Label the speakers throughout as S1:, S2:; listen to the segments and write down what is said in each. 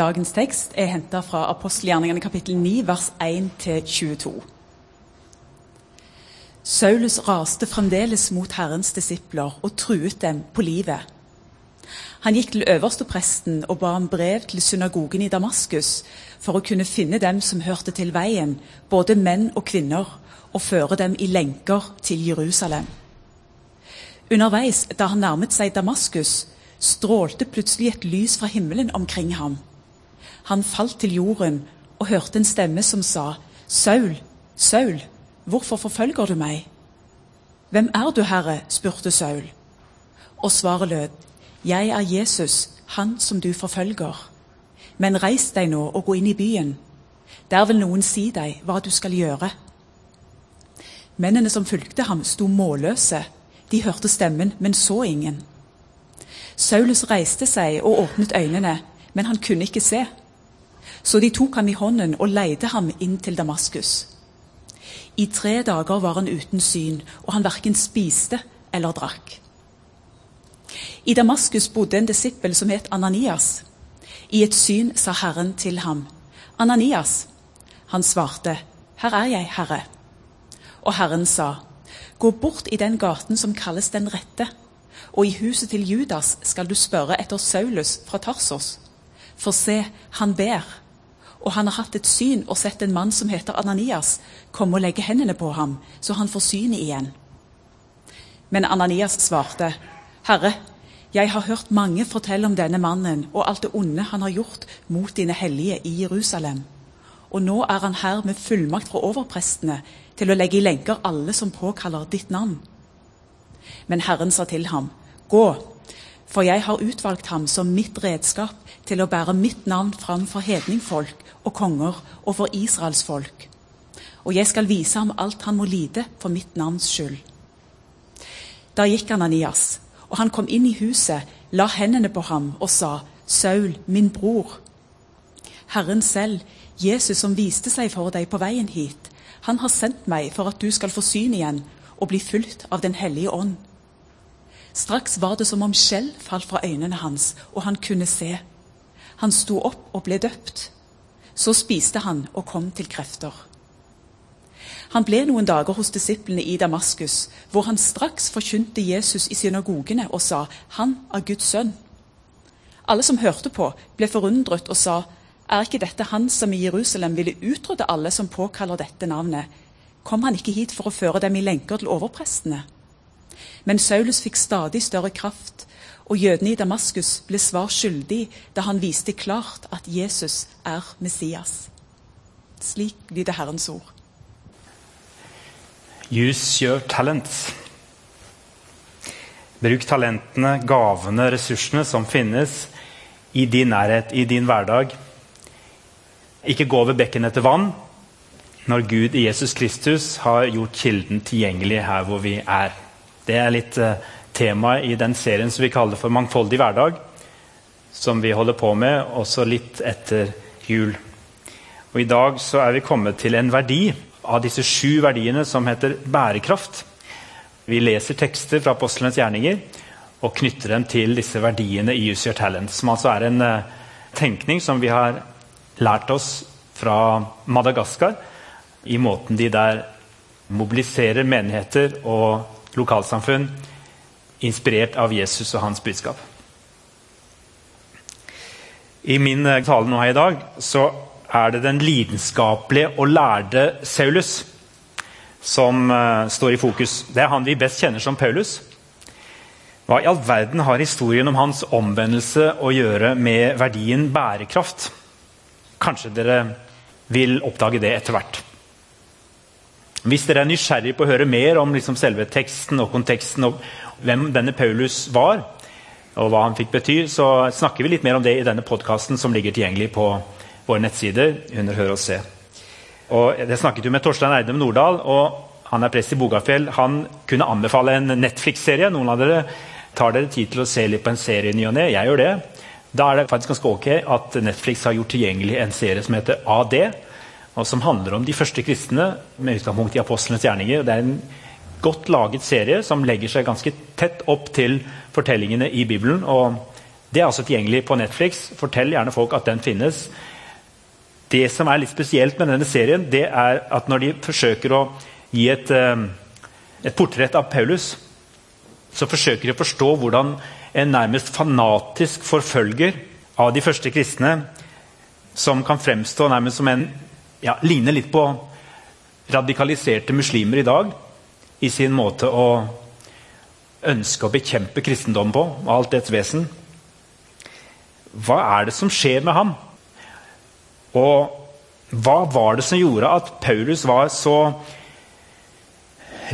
S1: Dagens tekst er henta fra apostelgjerningene kapittel 9, vers 1-22. Saulus raste fremdeles mot Herrens disipler og truet dem på livet. Han gikk til øverstepresten og ba om brev til synagogen i Damaskus for å kunne finne dem som hørte til veien, både menn og kvinner, og føre dem i lenker til Jerusalem. Underveis, da han nærmet seg Damaskus, strålte plutselig et lys fra himmelen omkring ham. Han falt til jorden og hørte en stemme som sa, Saul, Saul, hvorfor forfølger du meg? Hvem er du, Herre? spurte Saul. Og svaret lød, Jeg er Jesus, han som du forfølger. Men reis deg nå og gå inn i byen. Der vil noen si deg hva du skal gjøre. Mennene som fulgte ham, sto målløse. De hørte stemmen, men så ingen. Saulus reiste seg og åpnet øynene, men han kunne ikke se. Så de tok ham i hånden og leide ham inn til Damaskus. I tre dager var han uten syn, og han verken spiste eller drakk. I Damaskus bodde en disippel som het Ananias. I et syn sa Herren til ham, 'Ananias.' Han svarte, 'Her er jeg, Herre.' Og Herren sa, 'Gå bort i den gaten som kalles Den rette.' og i huset til Judas skal du spørre etter Saulus fra Tarsos. For se, han ber, og han har hatt et syn og sett en mann som heter Ananias, komme og legge hendene på ham, så han får synet igjen. Men Ananias svarte, Herre, jeg har hørt mange fortelle om denne mannen og alt det onde han har gjort mot dine hellige i Jerusalem. Og nå er han her med fullmakt fra overprestene til å legge i lenker alle som påkaller ditt navn. Men Herren sa til ham, Gå, for jeg har utvalgt ham som mitt redskap til å bære mitt navn fram for hedningfolk og konger og for Israels folk. Og jeg skal vise ham alt han må lide for mitt navns skyld. Da gikk Ananias, og han kom inn i huset, la hendene på ham og sa, Saul, min bror. Herren selv, Jesus som viste seg for deg på veien hit, han har sendt meg for at du skal få syn igjen og bli fulgt av Den hellige ånd. Straks var det som om skjell falt fra øynene hans, og han kunne se. Han sto opp og ble døpt. Så spiste han og kom til krefter. Han ble noen dager hos disiplene i Damaskus, hvor han straks forkynte Jesus i synagogene og sa, 'Han er Guds sønn'. Alle som hørte på, ble forundret og sa, 'Er ikke dette han som i Jerusalem ville utrydde alle som påkaller dette navnet?' Kom han ikke hit for å føre dem i lenker til overprestene? Men Saulus fikk stadig større kraft, og jødene i Damaskus ble svar skyldig da han viste klart at Jesus er Messias. Slik lyder Herrens ord.
S2: Use your talents. Bruk talentene, gavene, ressursene som finnes i din nærhet, i din hverdag. Ikke gå over bekken etter vann når Gud i Jesus Kristus har gjort kilden tilgjengelig her hvor vi er. Det er litt uh, temaet i den serien som vi kaller for Mangfoldig hverdag, som vi holder på med også litt etter jul. Og I dag så er vi kommet til en verdi av disse sju verdiene som heter bærekraft. Vi leser tekster fra apostlenes gjerninger og knytter dem til disse verdiene i Use Your Talent, som altså er en uh, tenkning som vi har lært oss fra Madagaskar, i måten de der mobiliserer menigheter og lokalsamfunn inspirert av Jesus og hans budskap. I min eh, tale nå her i dag så er det den lidenskapelige og lærde Saulus som uh, står i fokus. Det er han vi best kjenner som Paulus. Hva i all verden har historien om hans omvendelse å gjøre med verdien bærekraft? Kanskje dere vil oppdage det etter hvert. Hvis dere er nysgjerrig på å høre mer om liksom selve teksten og konteksten, og hvem denne Paulus var, og hva han fikk bety, så snakker vi litt mer om det i denne podkasten som ligger tilgjengelig på våre nettsider under Hør og se. Og jeg snakket jo med Torstein Eidem Nordahl, og han er prest i Bogafjell. Han kunne anbefale en Netflix-serie. Noen av dere tar dere tid til å se litt på en serie ny og ne. Jeg gjør det. Da er det faktisk ganske ok at Netflix har gjort tilgjengelig en serie som heter AD og som handler om de første kristne med utgangspunkt i apostlenes gjerninger. Det er en godt laget serie som legger seg ganske tett opp til fortellingene i Bibelen. og Det er altså tilgjengelig på Netflix. Fortell gjerne folk at den finnes. Det som er litt spesielt med denne serien, det er at når de forsøker å gi et, eh, et portrett av Paulus, så forsøker de å forstå hvordan en nærmest fanatisk forfølger av de første kristne, som kan fremstå nærmest som en ja, Ligner litt på radikaliserte muslimer i dag i sin måte å ønske å bekjempe kristendommen på og alt dets vesen. Hva er det som skjer med ham? Og hva var det som gjorde at Paulus var så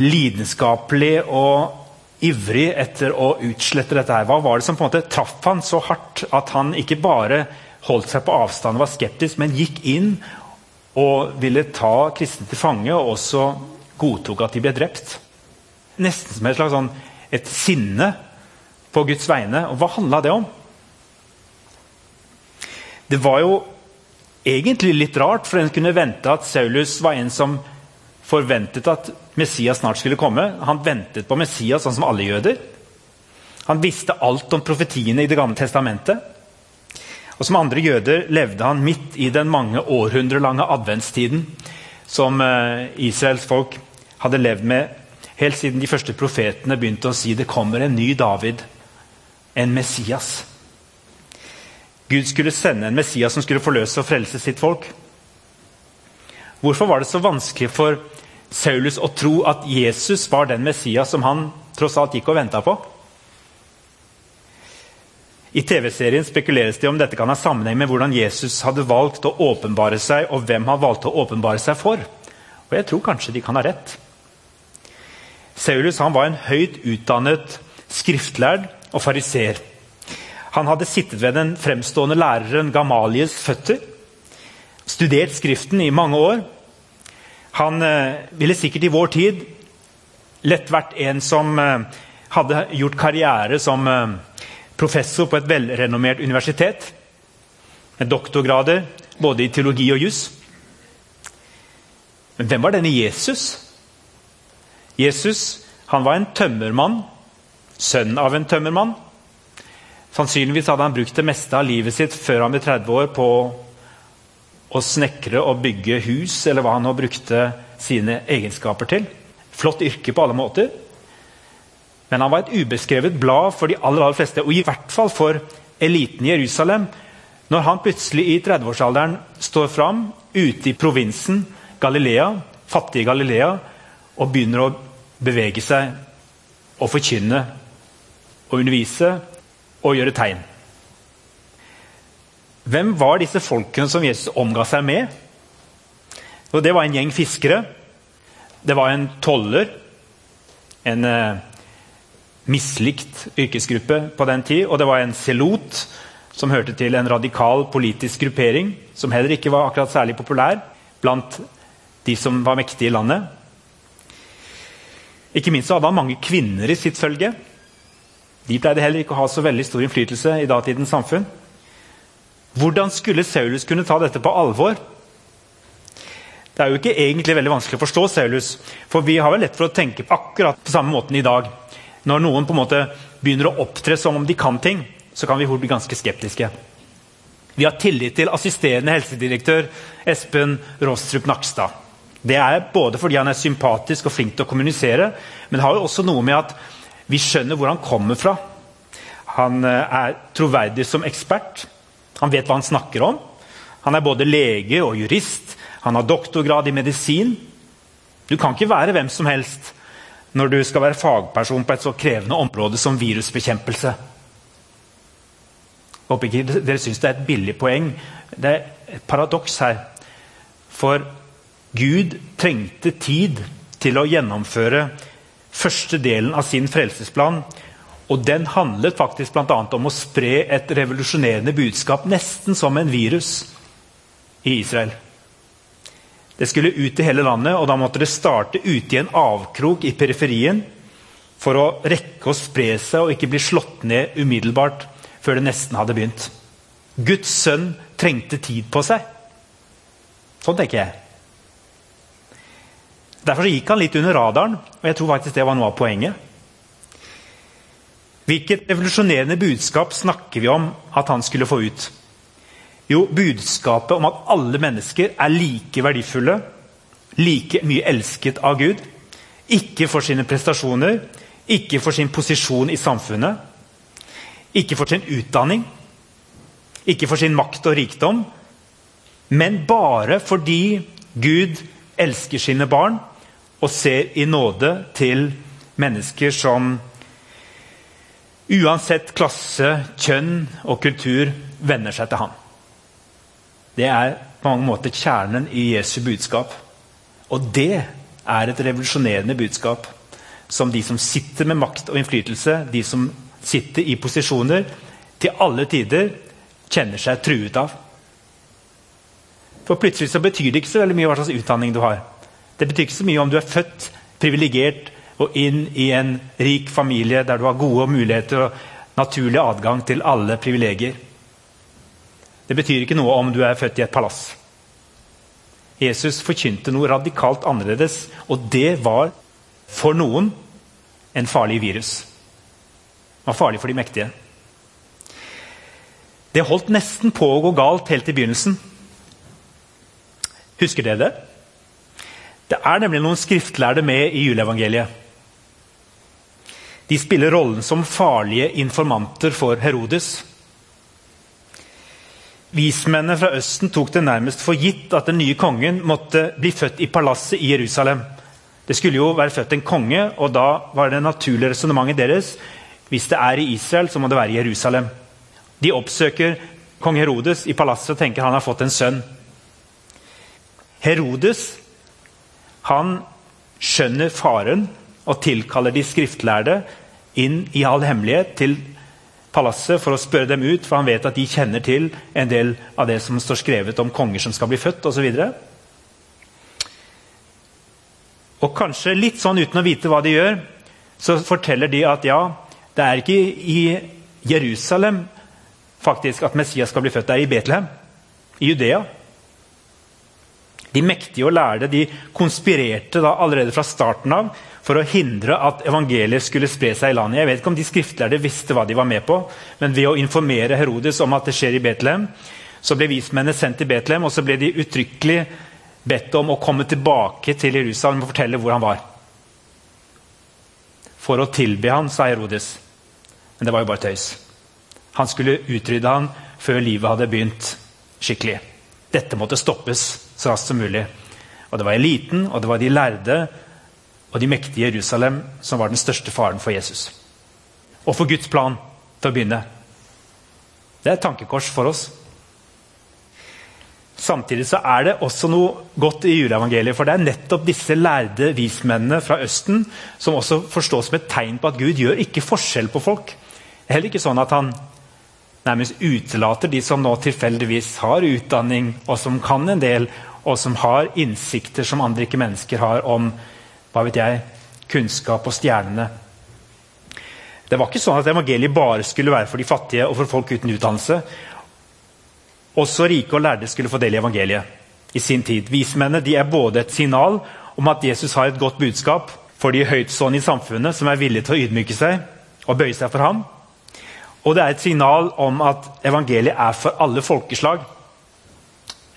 S2: lidenskapelig og ivrig etter å utslette dette? her? Hva var det som på en måte traff han så hardt at han ikke bare holdt seg på avstand og var skeptisk, men gikk inn og ville ta kristne til fange, og også godtok at de ble drept? Nesten som et slags sånn, et sinne på Guds vegne. Og hva handla det om? Det var jo egentlig litt rart, for en kunne vente at Saulus var en som forventet at Messias snart skulle komme. Han ventet på Messias, sånn som alle jøder. Han visste alt om profetiene i Det gamle testamentet. Og Som andre jøder levde han midt i den mange århundrer lange adventstiden som eh, Israels folk hadde levd med helt siden de første profetene begynte å si det kommer en ny David, en Messias. Gud skulle sende en Messias som skulle forløse og frelse sitt folk. Hvorfor var det så vanskelig for Saulus å tro at Jesus var den Messias som han tross alt gikk og venta på? I TV-serien spekuleres det om dette kan ha sammenheng med hvordan Jesus hadde valgt å åpenbare seg, og hvem han valgte å åpenbare seg for. Og jeg tror kanskje de kan ha rett. Saulus var en høyt utdannet skriftlærd og fariser. Han hadde sittet ved den fremstående læreren Gamalies føtter, studert Skriften i mange år. Han eh, ville sikkert i vår tid lett vært en som eh, hadde gjort karriere som eh, professor på et velrenommert universitet. Med doktorgrader både i teologi og juss. Men hvem var denne Jesus? Jesus han var en tømmermann, sønn av en tømmermann. Sannsynligvis hadde han brukt det meste av livet sitt før han ble 30 år på å snekre og bygge hus, eller hva han nå brukte sine egenskaper til. Flott yrke på alle måter. Men han var et ubeskrevet blad for de aller, aller fleste, og i hvert fall for eliten i Jerusalem. Når han plutselig i 30-årsalderen står fram ute i provinsen Galilea, fattige Galilea, og begynner å bevege seg og forkynne og undervise og gjøre tegn. Hvem var disse folkene som Jesus omga seg med? Og det var en gjeng fiskere. Det var en toller. En eh, mislikt yrkesgruppe på den tid. Og det var en selot, som hørte til en radikal politisk gruppering, som heller ikke var akkurat særlig populær blant de som var mektige i landet. Ikke minst hadde han mange kvinner i sitt følge. De pleide heller ikke å ha så veldig stor innflytelse i datidens samfunn. Hvordan skulle Saulus kunne ta dette på alvor? Det er jo ikke egentlig veldig vanskelig å forstå Saulus, for vi har vel lett for å tenke akkurat på samme måten i dag. Når noen på en måte begynner å opptre som om de kan ting, så kan vi bli ganske skeptiske. Vi har tillit til assisterende helsedirektør Espen Rostrup Nakstad. Det er både fordi han er sympatisk og flink til å kommunisere, men det har jo også noe med at vi skjønner hvor han kommer fra. Han eh, er troverdig som ekspert. Han vet hva han snakker om. Han er både lege og jurist. Han har doktorgrad i medisin. Du kan ikke være hvem som helst når du skal være fagperson på et så krevende område som virusbekjempelse. Håper ikke dere syns det er et billig poeng. Det er et paradoks her. For Gud trengte tid til å gjennomføre første delen av sin frelsesplan. Og den handlet faktisk bl.a. om å spre et revolusjonerende budskap, nesten som en virus, i Israel. Det skulle ut i hele landet, og da måtte det starte ute i en avkrok i periferien for å rekke å spre seg og ikke bli slått ned umiddelbart før det nesten hadde begynt. Guds sønn trengte tid på seg. Sånn tenker jeg. Derfor gikk han litt under radaren, og jeg tror faktisk det var noe av poenget. Hvilket revolusjonerende budskap snakker vi om at han skulle få ut? Jo, budskapet om at alle mennesker er like verdifulle, like mye elsket av Gud. Ikke for sine prestasjoner, ikke for sin posisjon i samfunnet, ikke for sin utdanning, ikke for sin makt og rikdom, men bare fordi Gud elsker sine barn og ser i nåde til mennesker som uansett klasse, kjønn og kultur venner seg til ham. Det er på mange måter kjernen i Jesu budskap. Og det er et revolusjonerende budskap som de som sitter med makt og innflytelse, de som sitter i posisjoner, til alle tider kjenner seg truet av. For plutselig så betyr det ikke så veldig mye hva slags utdanning du har. Det betyr ikke så mye om du er født privilegert og inn i en rik familie der du har gode muligheter og naturlig adgang til alle privilegier. Det betyr ikke noe om du er født i et palass. Jesus forkynte noe radikalt annerledes, og det var for noen en farlig virus. Det var farlig for de mektige. Det holdt nesten på å gå galt helt i begynnelsen. Husker dere det? Det er nemlig noen skriftlærde med i juleevangeliet. De spiller rollen som farlige informanter for Herodes. Vismennene fra Østen tok det nærmest for gitt at den nye kongen måtte bli født i palasset i Jerusalem. Det skulle jo være født en konge, og da var det naturlige resonnementet deres hvis det er i Israel, så må det være i Jerusalem. De oppsøker kong Herodes i palasset og tenker han har fått en sønn. Herodes han skjønner faren og tilkaller de skriftlærde inn i all hemmelighet til palasset for å spørre dem ut, for han vet at de kjenner til en del av det som står skrevet om konger som skal bli født osv. Og, og kanskje litt sånn uten å vite hva de gjør, så forteller de at ja, det er ikke i Jerusalem faktisk at Messias skal bli født. Det er i Betlehem, i Judea. De mektige og lærde de konspirerte da allerede fra starten av for å hindre at evangeliet skulle spre seg i landet. Jeg vet ikke om de skriftlærde visste hva de var med på, men ved å informere Herodes om at det skjer i Betlehem, så ble vismennene sendt til Betlehem, og så ble de uttrykkelig bedt om å komme tilbake til Jerusalem og fortelle hvor han var. For å tilbe han, sa Herodes. Men det var jo bare tøys. Han skulle utrydde han før livet hadde begynt skikkelig. Dette måtte stoppes så raskt som mulig. Og Det var eliten, og det var de lærde og de mektige Jerusalem som var den største faren for Jesus. Og for Guds plan til å begynne. Det er et tankekors for oss. Samtidig så er det også noe godt i juleevangeliet. For det er nettopp disse lærde vismennene fra Østen som også forstås som et tegn på at Gud gjør ikke forskjell på folk. Er heller ikke sånn at han nærmest utelater de som nå tilfeldigvis har utdanning, og som kan en del, og som har innsikter som andre ikke mennesker har om hva vet jeg, kunnskap og stjernene. Det var ikke sånn at evangeliet bare skulle være for de fattige og for folk uten utdannelse. Også rike og lærde skulle få del i evangeliet i sin tid. Vismennene er både et signal om at Jesus har et godt budskap for de høytstående i samfunnet som er villige til å ydmyke seg og bøye seg for ham. Og det er et signal om at evangeliet er for alle folkeslag.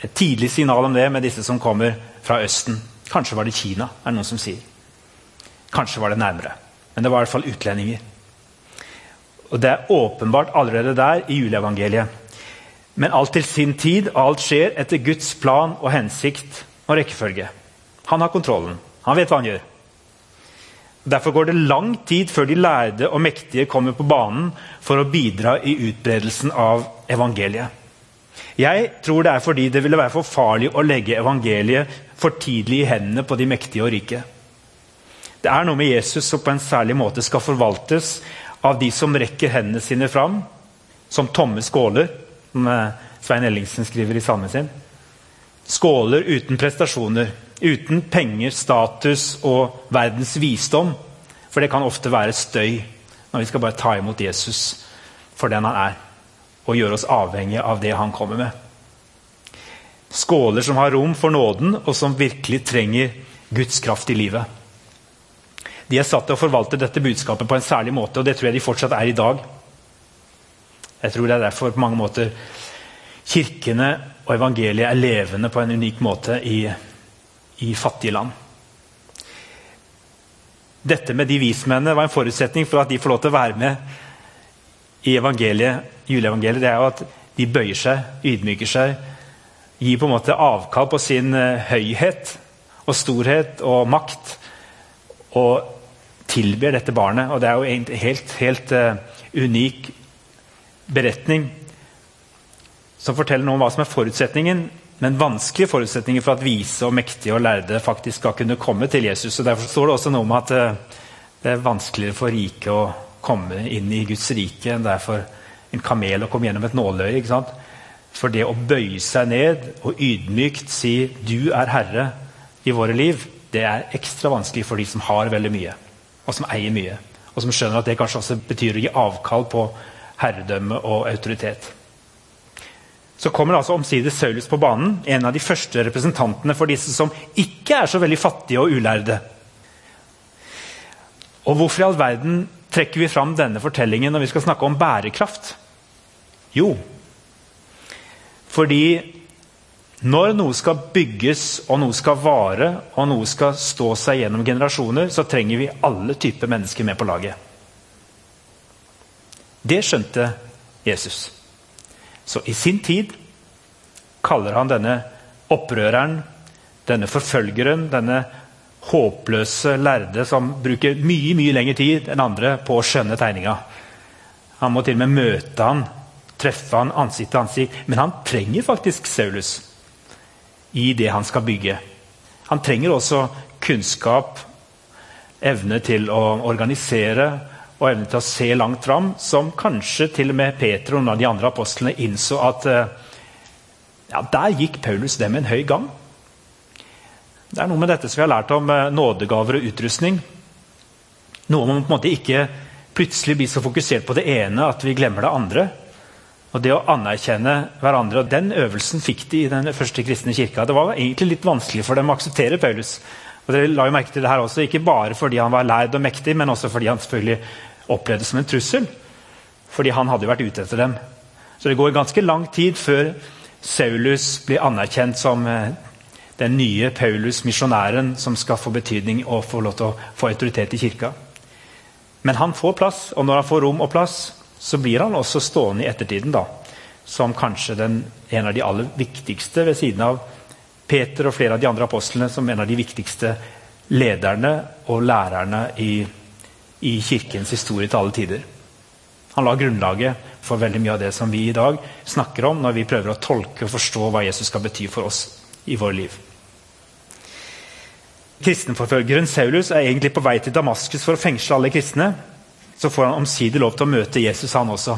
S2: Et tidlig signal om det med disse som kommer fra Østen. Kanskje var det Kina, er det noen som sier. Kanskje var det nærmere. Men det var i hvert fall utlendinger. Og Det er åpenbart allerede der i juleevangeliet. Men alt til sin tid, og alt skjer etter Guds plan og hensikt og rekkefølge. Han har kontrollen. Han vet hva han gjør. Derfor går det lang tid før de lærde og mektige kommer på banen for å bidra i utbredelsen av evangeliet. Jeg tror det er fordi det ville være for farlig å legge evangeliet for tidlig i hendene på de mektige og rike. Det er noe med Jesus som på en særlig måte skal forvaltes av de som rekker hendene sine fram, som tomme skåler, som eh, Svein Ellingsen skriver i salmen sin. Skåler uten prestasjoner, uten penger, status og verdens visdom. For det kan ofte være støy når vi skal bare ta imot Jesus for den han er, og gjøre oss avhengige av det han kommer med. Skåler som har rom for nåden, og som virkelig trenger Guds kraft i livet. De er satt til å forvalte dette budskapet på en særlig måte, og det tror jeg de fortsatt er i dag. Jeg tror det er derfor på mange måter kirkene og evangeliet er levende på en unik måte i, i fattige land. Dette med de vismennene var en forutsetning for at de får lov til å være med i evangeliet, juleevangeliet. Det er jo at de bøyer seg, ydmyker seg, gir på en måte avkall på sin uh, høyhet og storhet og makt. Og tilber dette barnet. Og det er jo en helt, helt uh, unik beretning som forteller noe om hva som er forutsetningen, men vanskelige forutsetninger for at vise og mektige og lærde faktisk skal kunne komme til Jesus. og Derfor står det også noe om at uh, det er vanskeligere for rike å komme inn i Guds rike enn det er for en kamel å komme gjennom et nåløye. ikke sant? For det å bøye seg ned og ydmykt si 'du er herre' i våre liv, det er ekstra vanskelig for de som har veldig mye, og som eier mye. Og som skjønner at det kanskje også betyr å gi avkall på herredømme og autoritet. Så kommer altså omsider Saulus på banen, en av de første representantene for disse som ikke er så veldig fattige og ulærde. Og hvorfor i all verden trekker vi fram denne fortellingen når vi skal snakke om bærekraft? Jo, fordi når noe skal bygges, og noe skal vare, og noe skal stå seg gjennom generasjoner, så trenger vi alle typer mennesker med på laget. Det skjønte Jesus. Så i sin tid kaller han denne opprøreren, denne forfølgeren, denne håpløse lærde som bruker mye mye lengre tid enn andre på å skjønne tegninga. Han må til og med møte han, treffe han ansikt til ansikt. Men han trenger faktisk Saulus i det han skal bygge. Han trenger også kunnskap, evne til å organisere og evne til å se langt fram, som kanskje til og med Peter og noen av de andre apostlene innså at eh, ja, der gikk Paulus dem en høy gang. Det er noe med dette som vi har lært om eh, nådegaver og utrustning. Noe man på en måte ikke plutselig blir så fokusert på det ene at vi glemmer det andre. Og det å anerkjenne hverandre. og Den øvelsen fikk de i den første kristne kirka. Det var egentlig litt vanskelig for dem å akseptere Paulus. Og dere la jo merke til det her også, Ikke bare fordi han var lærd og mektig, men også fordi han selvfølgelig opplevde som en trussel. Fordi han hadde jo vært ute etter dem. Så det går ganske lang tid før Saulus blir anerkjent som eh, den nye Paulus, misjonæren, som skal få betydning og få lov til å få autoritet i kirka. Men han får plass, og når han får rom og plass, så blir han også stående i ettertiden da, som kanskje den, en av de aller viktigste, ved siden av Peter og flere av de andre apostlene, som en av de viktigste lederne og lærerne i, i kirkens historie til alle tider. Han la grunnlaget for veldig mye av det som vi i dag snakker om når vi prøver å tolke og forstå hva Jesus skal bety for oss i vår liv. Kristenforfølgeren Saulus er egentlig på vei til Damaskus for å fengsle alle kristne. Så får han omsider lov til å møte Jesus, han også.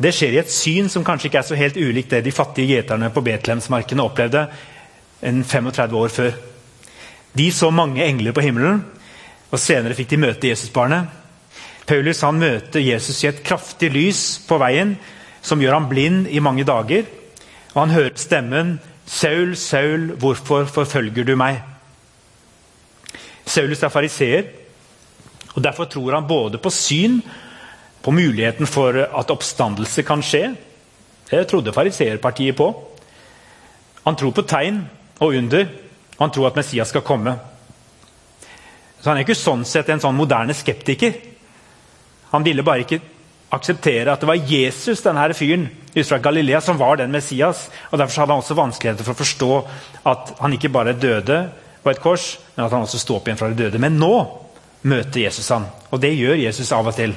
S2: Det skjer i et syn som kanskje ikke er så helt ulikt det de fattige gjeterne på Betlehemsmarkene opplevde en 35 år før. De så mange engler på himmelen, og senere fikk de møte Jesusbarnet. Paulus han møter Jesus i et kraftig lys på veien som gjør ham blind i mange dager. Og han hører stemmen 'Saul, Saul, hvorfor forfølger du meg?' Saulus er fariseer, og derfor tror han både på syn, på muligheten for at oppstandelse kan skje. Det trodde fariseerpartiet på. Han tror på tegn og under, og han tror at Messias skal komme. Så Han er ikke sånn sett en sånn moderne skeptiker. Han ville bare ikke akseptere at det var Jesus denne fyren ut fra Galilea som var den Messias. og Derfor hadde han også vanskeligheter for å forstå at han ikke bare døde på et kors, men at han også sto opp igjen fra de døde. Men nå møter Jesus han, og det gjør Jesus av og til.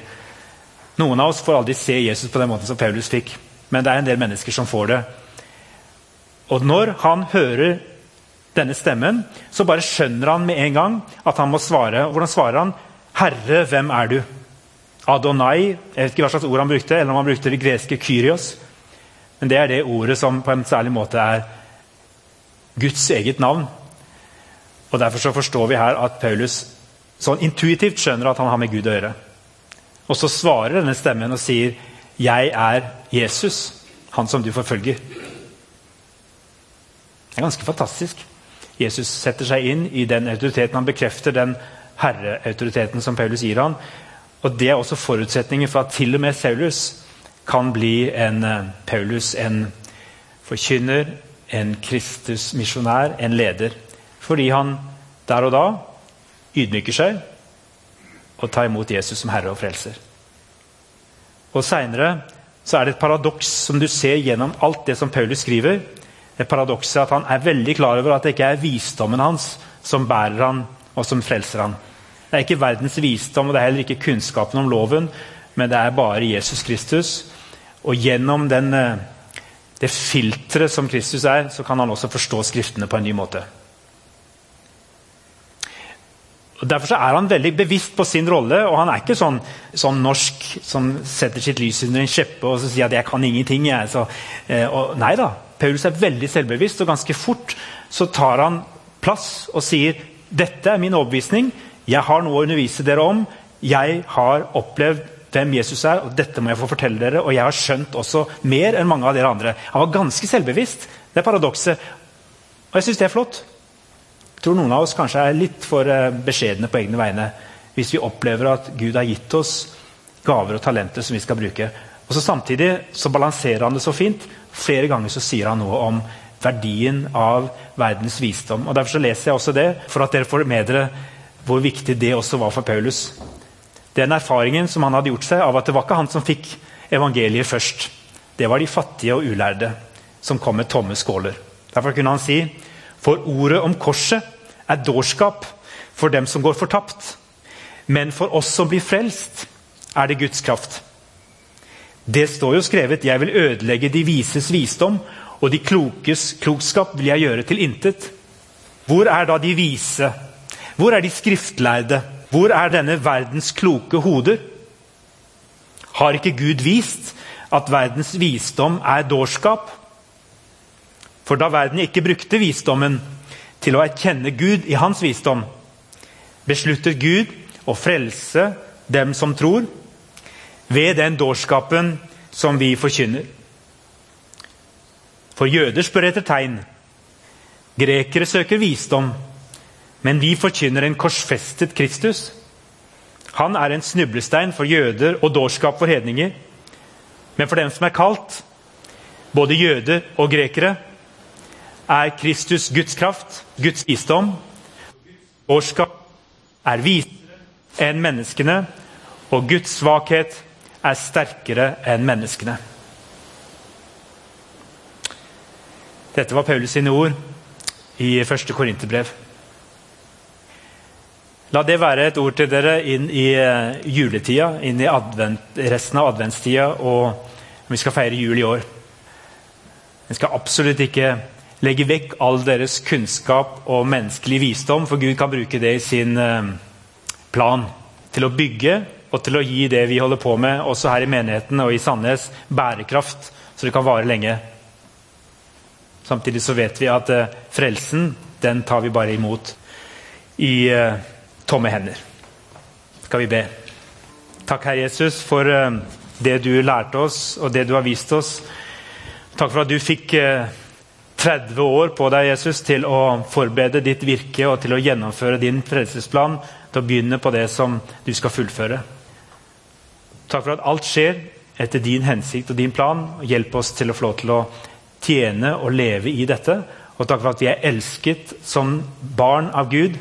S2: Noen av oss får aldri se Jesus på den måten som Paulus fikk, men det er en del mennesker som får det. Og når han hører denne stemmen, så bare skjønner han med en gang at han må svare. Og Hvordan svarer han? 'Herre, hvem er du?' Adonai Jeg vet ikke hva slags ord han brukte, eller om han brukte det greske 'kyrios'. Men det er det ordet som på en særlig måte er Guds eget navn. Og Derfor så forstår vi her at Paulus sånn intuitivt skjønner at han har med Gud å gjøre. Og så svarer denne stemmen og sier, 'Jeg er Jesus, han som du forfølger'. Det er ganske fantastisk. Jesus setter seg inn i den autoriteten. Han bekrefter den herreautoriteten som Paulus gir han. Og Det er også forutsetningen for at til og med Saulus kan bli en eh, Paulus, en forkynner, en Kristus-misjonær, en leder. Fordi han der og da ydmyker seg og tar imot Jesus som herre og frelser. Og Seinere er det et paradoks som du ser gjennom alt det som Paulus skriver. Et paradoks er at Han er veldig klar over at det ikke er visdommen hans som bærer han og som frelser han. Det er ikke verdens visdom og det er heller ikke kunnskapen om loven, men det er bare Jesus Kristus. Og gjennom den, eh, det filteret som Kristus er, så kan han også forstå Skriftene på en ny måte. Og Derfor er han veldig bevisst på sin rolle, og han er ikke sånn, sånn norsk som setter sitt lys under en kjeppe og sier at 'jeg kan ingenting'. Jeg. Så, eh, og, nei da, Paulus er veldig selvbevisst, og ganske fort så tar han plass og sier 'dette er min overbevisning', jeg har noe å undervise dere om', 'jeg har opplevd hvem Jesus er, og dette må jeg få fortelle dere', og jeg har skjønt også mer enn mange av dere andre. Han var ganske selvbevisst. Det er paradokset. Og jeg syns det er flott tror noen av oss kanskje er litt for eh, beskjedne på egne vegne hvis vi opplever at Gud har gitt oss gaver og talenter som vi skal bruke. Og så Samtidig så balanserer han det så fint. Flere ganger så sier han noe om verdien av verdens visdom. Og Derfor så leser jeg også det, for at dere får med dere hvor viktig det også var for Paulus. Den erfaringen som han hadde gjort seg av at det var ikke han som fikk evangeliet først. Det var de fattige og ulærde som kom med tomme skåler. Derfor kunne han si for ordet om korset er dårskap for dem som går fortapt. Men for oss som blir frelst, er det Guds kraft. Det står jo skrevet 'Jeg vil ødelegge de vises visdom', og de klokes klokskap vil jeg gjøre til intet. Hvor er da de vise? Hvor er de skriftlærde? Hvor er denne verdens kloke hoder? Har ikke Gud vist at verdens visdom er dårskap? For da verden ikke brukte visdommen til å erkjenne Gud i hans visdom, besluttet Gud å frelse dem som tror, ved den dårskapen som vi forkynner. For jøder spør etter tegn. Grekere søker visdom. Men vi forkynner en korsfestet Kristus. Han er en snublestein for jøder og dårskap for hedninger. Men for dem som er kalt, både jøder og grekere, er Kristus Guds kraft, Guds visdom. Årskap er visere enn menneskene, og Guds svakhet er sterkere enn menneskene. Dette var Paulus sine ord i første Korinterbrev. La det være et ord til dere inn i eh, juletida, inn i advent, resten av adventstida, og vi skal feire jul i år. Vi skal absolutt ikke legge vekk all deres kunnskap og menneskelig visdom, for Gud kan bruke det i sin eh, plan til å bygge og til å gi det vi holder på med, også her i menigheten og i Sandnes, bærekraft, så det kan vare lenge. Samtidig så vet vi at uh, frelsen, den tar vi bare imot i uh, tomme hender. Skal vi be. Takk, Herre Jesus, for det du lærte oss, og det du har vist oss. Takk for at du fikk 30 år på deg, Jesus, til å forberede ditt virke og til å gjennomføre din frelsesplan, til å begynne på det som du skal fullføre. Takk for at alt skjer etter din hensikt og din plan. Hjelp oss til å få lov til å tjene og leve i dette. Og takk for at vi er elsket som barn av Gud,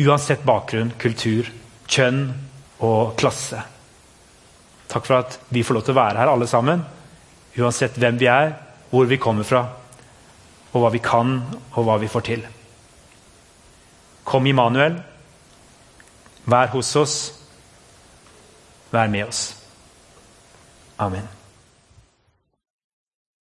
S2: uansett bakgrunn, kultur, kjønn og klasse. Takk for at vi får lov til å være her alle sammen, uansett hvem vi er, hvor vi kommer fra og hva vi kan, og hva vi får til. Kom, Immanuel. Vær hos oss. Vær med oss. Amen.